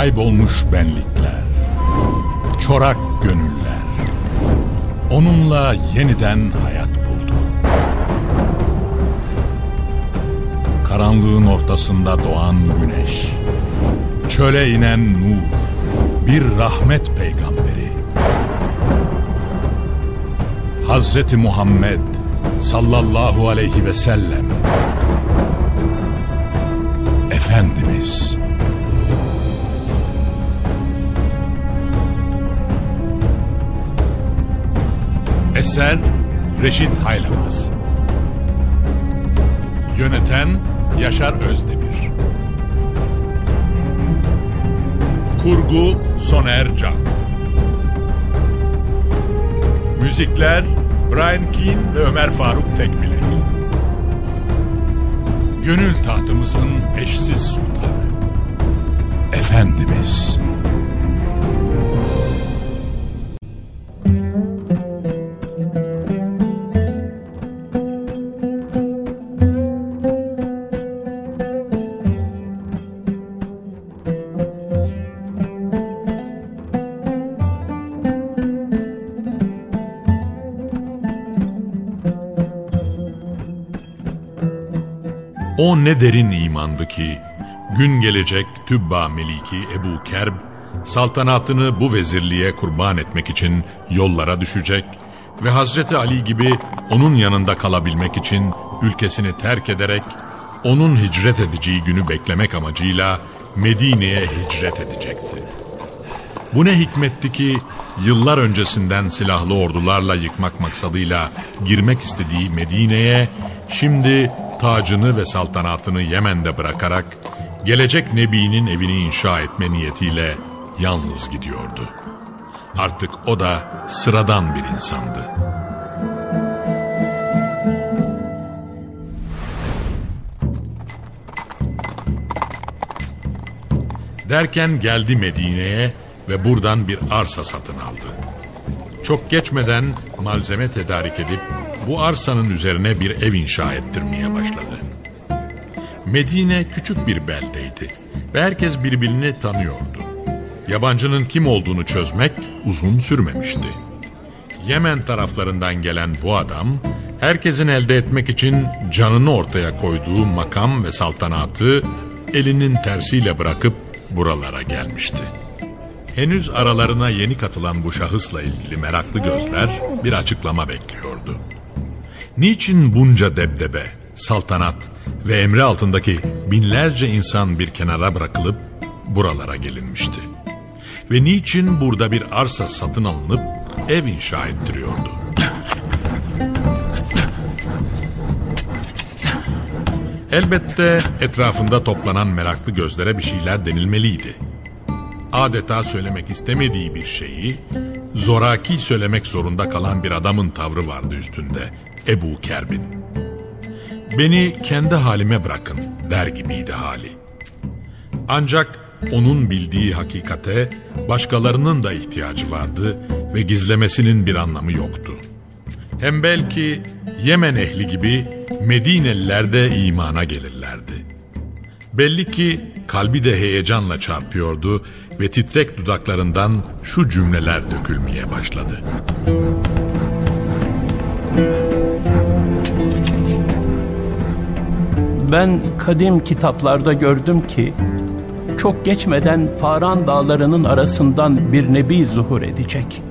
kaybolmuş benlikler, çorak gönüller, onunla yeniden hayat buldu. Karanlığın ortasında doğan güneş, çöle inen nur, bir rahmet peygamberi. Hazreti Muhammed sallallahu aleyhi ve sellem Efendimiz Eser Reşit Haylamaz. Yöneten Yaşar Özdemir. Kurgu Soner Can. Müzikler Brian Keane ve Ömer Faruk Tekbilek. Gönül tahtımızın eşsiz sultanı. Efendimiz Ne derin imandı ki gün gelecek Tübba Meliki Ebu Kerb saltanatını bu vezirliğe kurban etmek için yollara düşecek ve Hazreti Ali gibi onun yanında kalabilmek için ülkesini terk ederek onun hicret edeceği günü beklemek amacıyla Medine'ye hicret edecekti. Bu ne hikmetti ki yıllar öncesinden silahlı ordularla yıkmak maksadıyla girmek istediği Medine'ye şimdi tacını ve saltanatını Yemen'de bırakarak gelecek Nebi'nin evini inşa etme niyetiyle yalnız gidiyordu. Artık o da sıradan bir insandı. Derken geldi Medine'ye ve buradan bir arsa satın aldı. Çok geçmeden malzeme tedarik edip bu arsanın üzerine bir ev inşa ettirmeye. Medine küçük bir beldeydi ve herkes birbirini tanıyordu. Yabancının kim olduğunu çözmek uzun sürmemişti. Yemen taraflarından gelen bu adam, herkesin elde etmek için canını ortaya koyduğu makam ve saltanatı elinin tersiyle bırakıp buralara gelmişti. Henüz aralarına yeni katılan bu şahısla ilgili meraklı gözler bir açıklama bekliyordu. Niçin bunca debdebe, saltanat ve emri altındaki binlerce insan bir kenara bırakılıp buralara gelinmişti? Ve niçin burada bir arsa satın alınıp ev inşa ettiriyordu? Elbette etrafında toplanan meraklı gözlere bir şeyler denilmeliydi. Adeta söylemek istemediği bir şeyi zoraki söylemek zorunda kalan bir adamın tavrı vardı üstünde Ebu Kerbin. Beni kendi halime bırakın der gibiydi hali. Ancak onun bildiği hakikate başkalarının da ihtiyacı vardı ve gizlemesinin bir anlamı yoktu. Hem belki Yemen ehli gibi Medineliler de imana gelirlerdi. Belli ki kalbi de heyecanla çarpıyordu ve titrek dudaklarından şu cümleler dökülmeye başladı. Ben kadim kitaplarda gördüm ki çok geçmeden Faran dağlarının arasından bir nebi zuhur edecek.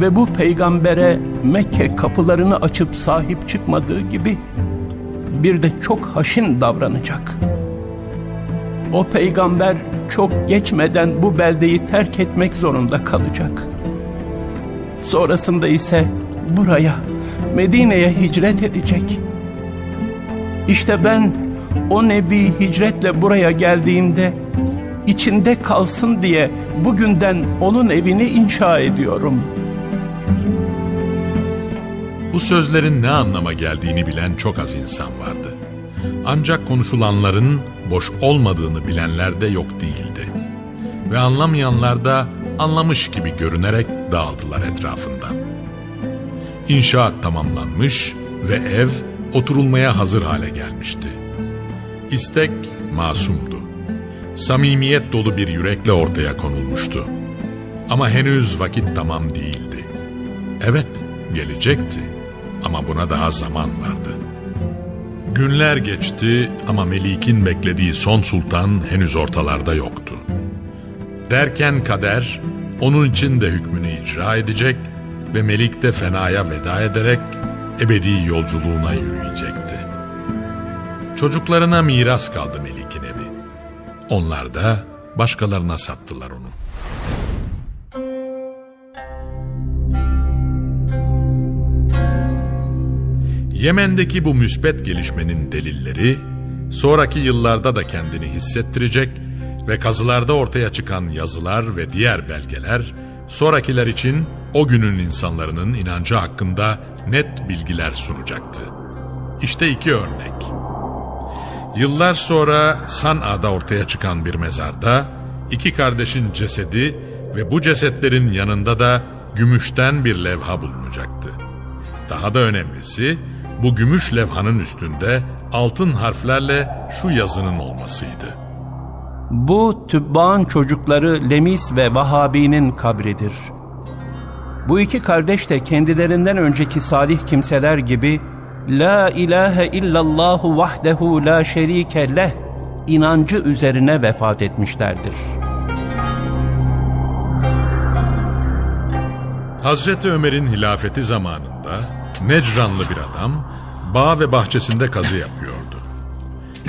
Ve bu peygambere Mekke kapılarını açıp sahip çıkmadığı gibi bir de çok haşin davranacak. O peygamber çok geçmeden bu beldeyi terk etmek zorunda kalacak. Sonrasında ise buraya, Medine'ye hicret edecek. İşte ben o nebi hicretle buraya geldiğimde içinde kalsın diye bugünden onun evini inşa ediyorum. Bu sözlerin ne anlama geldiğini bilen çok az insan vardı. Ancak konuşulanların boş olmadığını bilenler de yok değildi. Ve anlamayanlar da anlamış gibi görünerek dağıldılar etrafından. İnşaat tamamlanmış ve ev oturulmaya hazır hale gelmişti. İstek masumdu. samimiyet dolu bir yürekle ortaya konulmuştu. Ama henüz vakit tamam değildi. Evet, gelecekti ama buna daha zaman vardı. Günler geçti ama Melik'in beklediği son sultan henüz ortalarda yoktu. Derken kader onun için de hükmünü icra edecek ve Melik de fenaya veda ederek ebedi yolculuğuna yürüyecekti. Çocuklarına miras kaldı Melik'in evi. Onlar da başkalarına sattılar onu. Yemen'deki bu müspet gelişmenin delilleri sonraki yıllarda da kendini hissettirecek ve kazılarda ortaya çıkan yazılar ve diğer belgeler sonrakiler için o günün insanların inancı hakkında net bilgiler sunacaktı. İşte iki örnek. Yıllar sonra San'a'da ortaya çıkan bir mezarda iki kardeşin cesedi ve bu cesetlerin yanında da gümüşten bir levha bulunacaktı. Daha da önemlisi bu gümüş levhanın üstünde altın harflerle şu yazının olmasıydı. Bu Tübba'ın çocukları Lemis ve Vahabi'nin kabridir. Bu iki kardeş de kendilerinden önceki salih kimseler gibi La ilahe illallahu vahdehu la şerike leh inancı üzerine vefat etmişlerdir. Hazreti Ömer'in hilafeti zamanında Necranlı bir adam bağ ve bahçesinde kazı yapıyordu.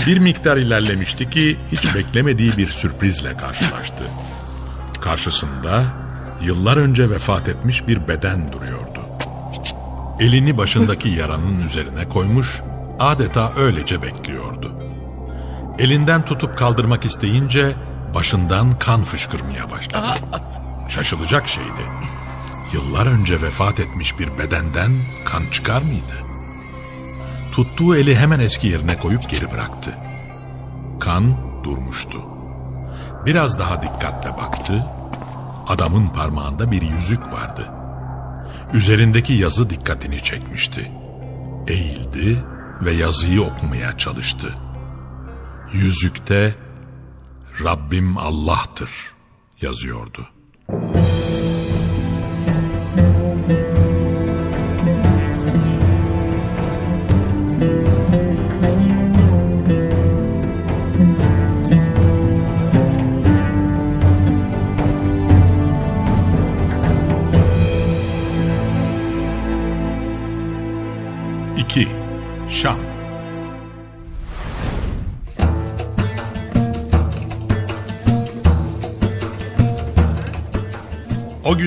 Bir miktar ilerlemişti ki hiç beklemediği bir sürprizle karşılaştı. Karşısında yıllar önce vefat etmiş bir beden duruyordu. Elini başındaki yaranın üzerine koymuş, adeta öylece bekliyordu. Elinden tutup kaldırmak isteyince başından kan fışkırmaya başladı. Şaşılacak şeydi. Yıllar önce vefat etmiş bir bedenden kan çıkar mıydı? Tuttuğu eli hemen eski yerine koyup geri bıraktı. Kan durmuştu. Biraz daha dikkatle baktı. Adamın parmağında bir yüzük vardı. Üzerindeki yazı dikkatini çekmişti. Eğildi ve yazıyı okumaya çalıştı. Yüzükte Rabbim Allah'tır yazıyordu.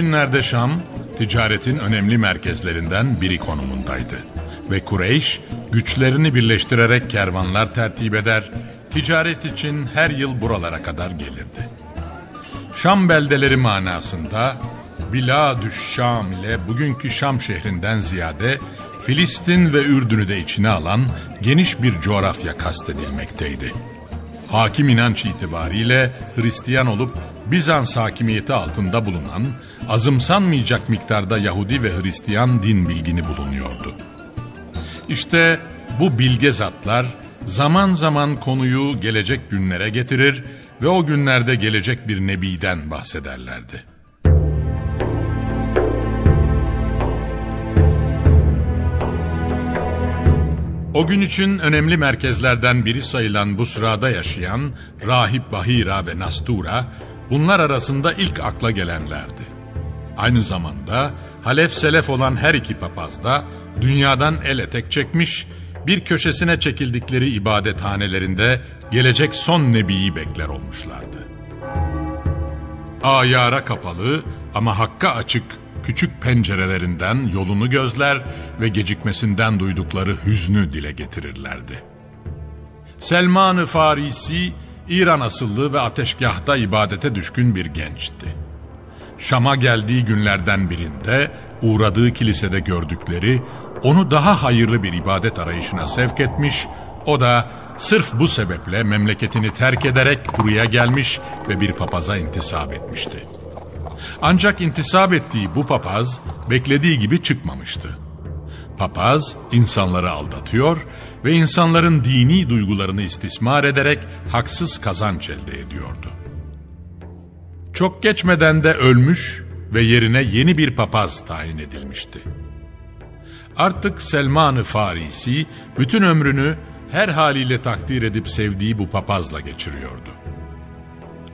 Günlerde Şam, ticaretin önemli merkezlerinden biri konumundaydı. Ve Kureyş, güçlerini birleştirerek kervanlar tertip eder, ticaret için her yıl buralara kadar gelirdi. Şam beldeleri manasında Biladüş Şam ile bugünkü Şam şehrinden ziyade Filistin ve Ürdün'ü de içine alan geniş bir coğrafya kastedilmekteydi. Hakim inanç itibariyle Hristiyan olup Bizans hakimiyeti altında bulunan azımsanmayacak miktarda Yahudi ve Hristiyan din bilgini bulunuyordu. İşte bu bilge zatlar zaman zaman konuyu gelecek günlere getirir ve o günlerde gelecek bir nebiden bahsederlerdi. O gün için önemli merkezlerden biri sayılan bu sırada yaşayan Rahip Bahira ve Nastura bunlar arasında ilk akla gelenlerdi. Aynı zamanda Halef Selef olan her iki papaz da dünyadan el etek çekmiş, bir köşesine çekildikleri ibadethanelerinde gelecek son nebiyi bekler olmuşlardı. Ayara kapalı ama hakka açık küçük pencerelerinden yolunu gözler ve gecikmesinden duydukları hüznü dile getirirlerdi. Selman-ı Farisi, İran asıllı ve ateşgahta ibadete düşkün bir gençti. Şam'a geldiği günlerden birinde uğradığı kilisede gördükleri onu daha hayırlı bir ibadet arayışına sevk etmiş, o da sırf bu sebeple memleketini terk ederek buraya gelmiş ve bir papaza intisap etmişti.'' Ancak intisap ettiği bu papaz beklediği gibi çıkmamıştı. Papaz insanları aldatıyor ve insanların dini duygularını istismar ederek haksız kazanç elde ediyordu. Çok geçmeden de ölmüş ve yerine yeni bir papaz tayin edilmişti. Artık Selman-ı Farisi bütün ömrünü her haliyle takdir edip sevdiği bu papazla geçiriyordu.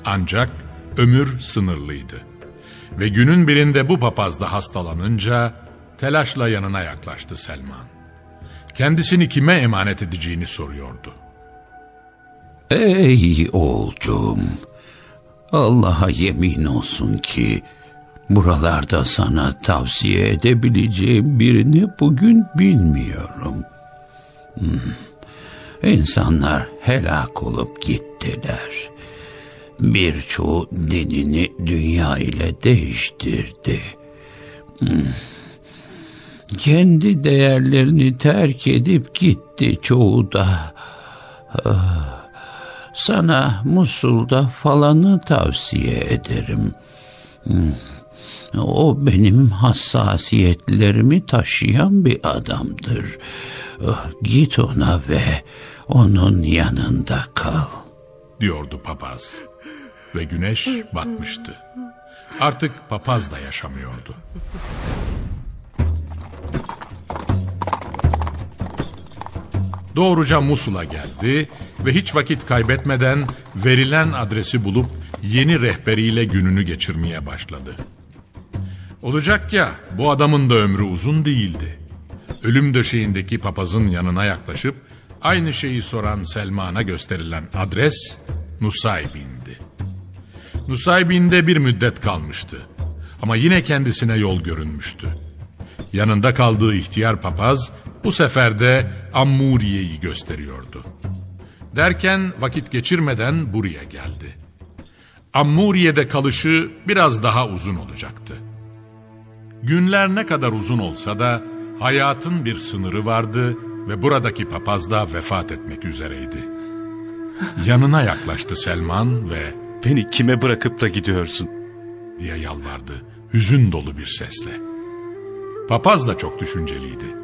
Ancak ömür sınırlıydı. Ve günün birinde bu papaz da hastalanınca telaşla yanına yaklaştı Selman. Kendisini kime emanet edeceğini soruyordu. Ey oğulcuğum, Allah'a yemin olsun ki buralarda sana tavsiye edebileceğim birini bugün bilmiyorum. Hmm. İnsanlar helak olup gittiler. Birçoğu dinini dünya ile değiştirdi. Hmm. Kendi değerlerini terk edip gitti çoğu da. Ah. Sana Musul'da falanı tavsiye ederim. Hmm. O benim hassasiyetlerimi taşıyan bir adamdır. Ah, git ona ve onun yanında kal. Diyordu papaz. Ve güneş batmıştı. Artık papaz da yaşamıyordu. Doğruca Musul'a geldi ve hiç vakit kaybetmeden verilen adresi bulup yeni rehberiyle gününü geçirmeye başladı. Olacak ya bu adamın da ömrü uzun değildi. Ölüm döşeğindeki papazın yanına yaklaşıp aynı şeyi soran Selman'a gösterilen adres Nusaybin'di. Nusaybin'de bir müddet kalmıştı. Ama yine kendisine yol görünmüştü. Yanında kaldığı ihtiyar papaz bu sefer de Ammuriye'yi gösteriyordu. Derken vakit geçirmeden buraya geldi. Ammuriye'de kalışı biraz daha uzun olacaktı. Günler ne kadar uzun olsa da hayatın bir sınırı vardı ve buradaki papaz da vefat etmek üzereydi. Yanına yaklaştı Selman ve Beni kime bırakıp da gidiyorsun? diye yalvardı hüzün dolu bir sesle. Papaz da çok düşünceliydi.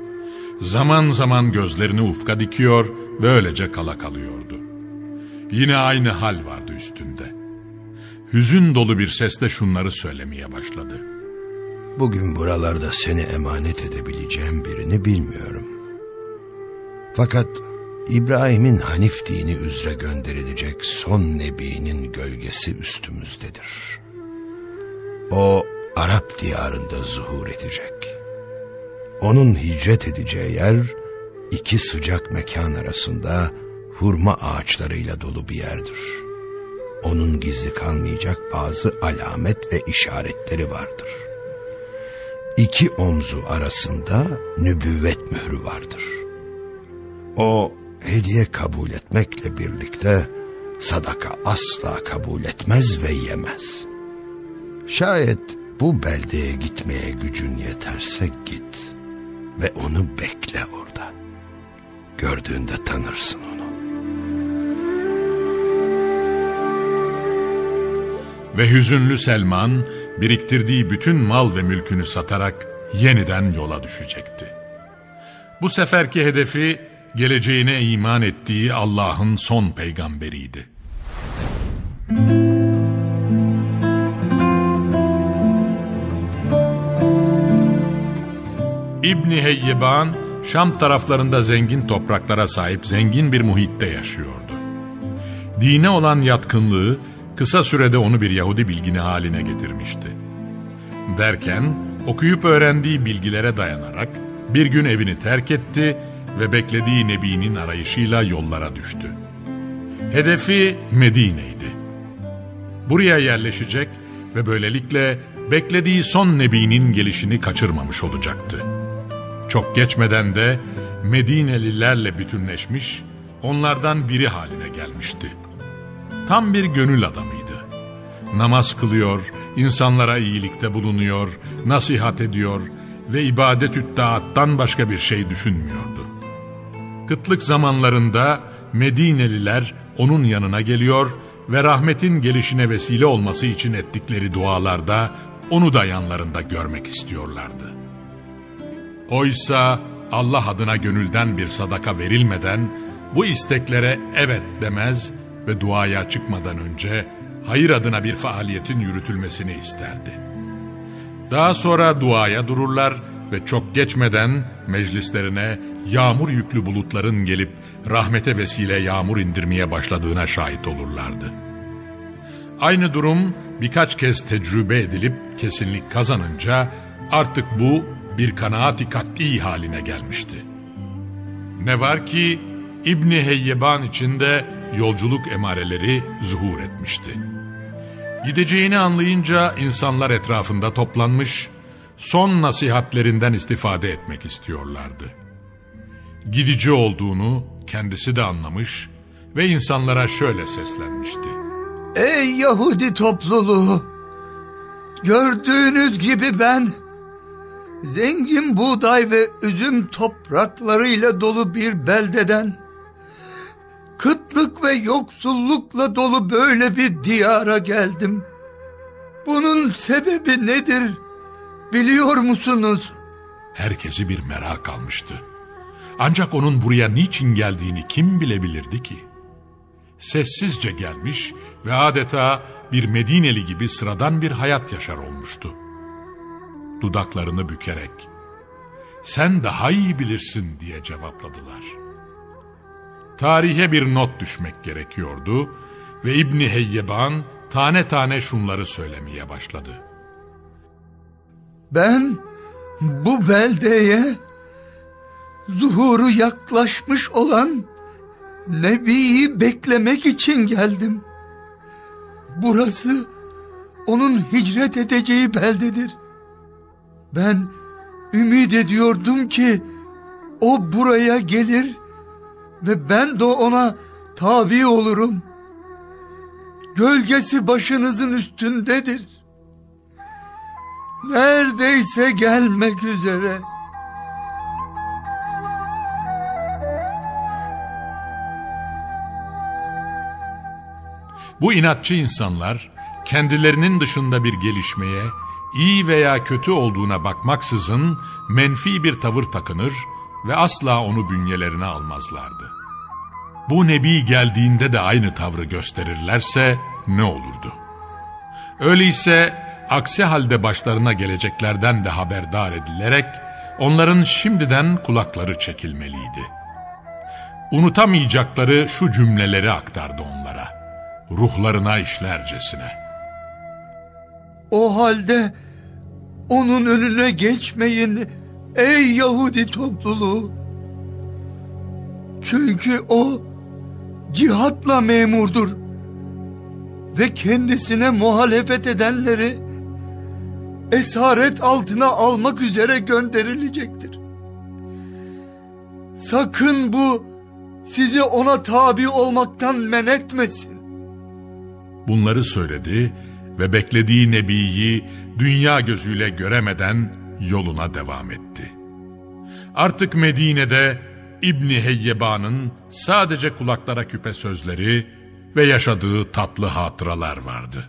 Zaman zaman gözlerini ufka dikiyor ve öylece kala kalıyordu. Yine aynı hal vardı üstünde. Hüzün dolu bir sesle şunları söylemeye başladı. Bugün buralarda seni emanet edebileceğim birini bilmiyorum. Fakat İbrahim'in Hanif dini üzere gönderilecek son nebinin gölgesi üstümüzdedir. O Arap diyarında zuhur edecek. Onun hicret edeceği yer iki sıcak mekan arasında hurma ağaçlarıyla dolu bir yerdir. Onun gizli kalmayacak bazı alamet ve işaretleri vardır. İki omzu arasında nübüvvet mührü vardır. O hediye kabul etmekle birlikte sadaka asla kabul etmez ve yemez. Şayet bu beldeye gitmeye gücün yeterse git ve onu bekle orada. Gördüğünde tanırsın onu. Ve hüzünlü Selman biriktirdiği bütün mal ve mülkünü satarak yeniden yola düşecekti. Bu seferki hedefi geleceğine iman ettiği Allah'ın son peygamberiydi. İbni Heyyeban, Şam taraflarında zengin topraklara sahip zengin bir muhitte yaşıyordu. Dine olan yatkınlığı kısa sürede onu bir Yahudi bilgini haline getirmişti. Derken okuyup öğrendiği bilgilere dayanarak bir gün evini terk etti ve beklediği Nebi'nin arayışıyla yollara düştü. Hedefi Medine'ydi. Buraya yerleşecek ve böylelikle beklediği son Nebi'nin gelişini kaçırmamış olacaktı. Çok geçmeden de Medinelilerle bütünleşmiş, onlardan biri haline gelmişti. Tam bir gönül adamıydı. Namaz kılıyor, insanlara iyilikte bulunuyor, nasihat ediyor ve ibadet-ü başka bir şey düşünmüyordu. Kıtlık zamanlarında Medineliler onun yanına geliyor ve rahmetin gelişine vesile olması için ettikleri dualarda onu da yanlarında görmek istiyorlardı. Oysa Allah adına gönülden bir sadaka verilmeden bu isteklere evet demez ve duaya çıkmadan önce hayır adına bir faaliyetin yürütülmesini isterdi. Daha sonra duaya dururlar ve çok geçmeden meclislerine yağmur yüklü bulutların gelip rahmete vesile yağmur indirmeye başladığına şahit olurlardı. Aynı durum birkaç kez tecrübe edilip kesinlik kazanınca artık bu bir kanaati kat'i haline gelmişti. Ne var ki İbni Heyyeban içinde yolculuk emareleri zuhur etmişti. Gideceğini anlayınca insanlar etrafında toplanmış, son nasihatlerinden istifade etmek istiyorlardı. Gidici olduğunu kendisi de anlamış ve insanlara şöyle seslenmişti. Ey Yahudi topluluğu! Gördüğünüz gibi ben zengin buğday ve üzüm topraklarıyla dolu bir beldeden kıtlık ve yoksullukla dolu böyle bir diyara geldim. Bunun sebebi nedir biliyor musunuz? Herkesi bir merak almıştı. Ancak onun buraya niçin geldiğini kim bilebilirdi ki? Sessizce gelmiş ve adeta bir Medineli gibi sıradan bir hayat yaşar olmuştu. Dudaklarını bükerek, sen daha iyi bilirsin diye cevapladılar. Tarihe bir not düşmek gerekiyordu ve İbni Heyyeban tane tane şunları söylemeye başladı. Ben bu beldeye zuhuru yaklaşmış olan Nebi'yi beklemek için geldim. Burası onun hicret edeceği beldedir. Ben ümit ediyordum ki o buraya gelir ve ben de ona tabi olurum. Gölgesi başınızın üstündedir. Neredeyse gelmek üzere. Bu inatçı insanlar kendilerinin dışında bir gelişmeye, iyi veya kötü olduğuna bakmaksızın menfi bir tavır takınır ve asla onu bünyelerine almazlardı. Bu nebi geldiğinde de aynı tavrı gösterirlerse ne olurdu? Öyleyse aksi halde başlarına geleceklerden de haberdar edilerek onların şimdiden kulakları çekilmeliydi. Unutamayacakları şu cümleleri aktardı onlara. Ruhlarına işlercesine. O halde onun önüne geçmeyin ey Yahudi topluluğu. Çünkü o cihatla memurdur ve kendisine muhalefet edenleri esaret altına almak üzere gönderilecektir. Sakın bu sizi ona tabi olmaktan men etmesin. Bunları söyledi ve beklediği Nebi'yi dünya gözüyle göremeden yoluna devam etti. Artık Medine'de İbni Heyyeban'ın sadece kulaklara küpe sözleri ve yaşadığı tatlı hatıralar vardı.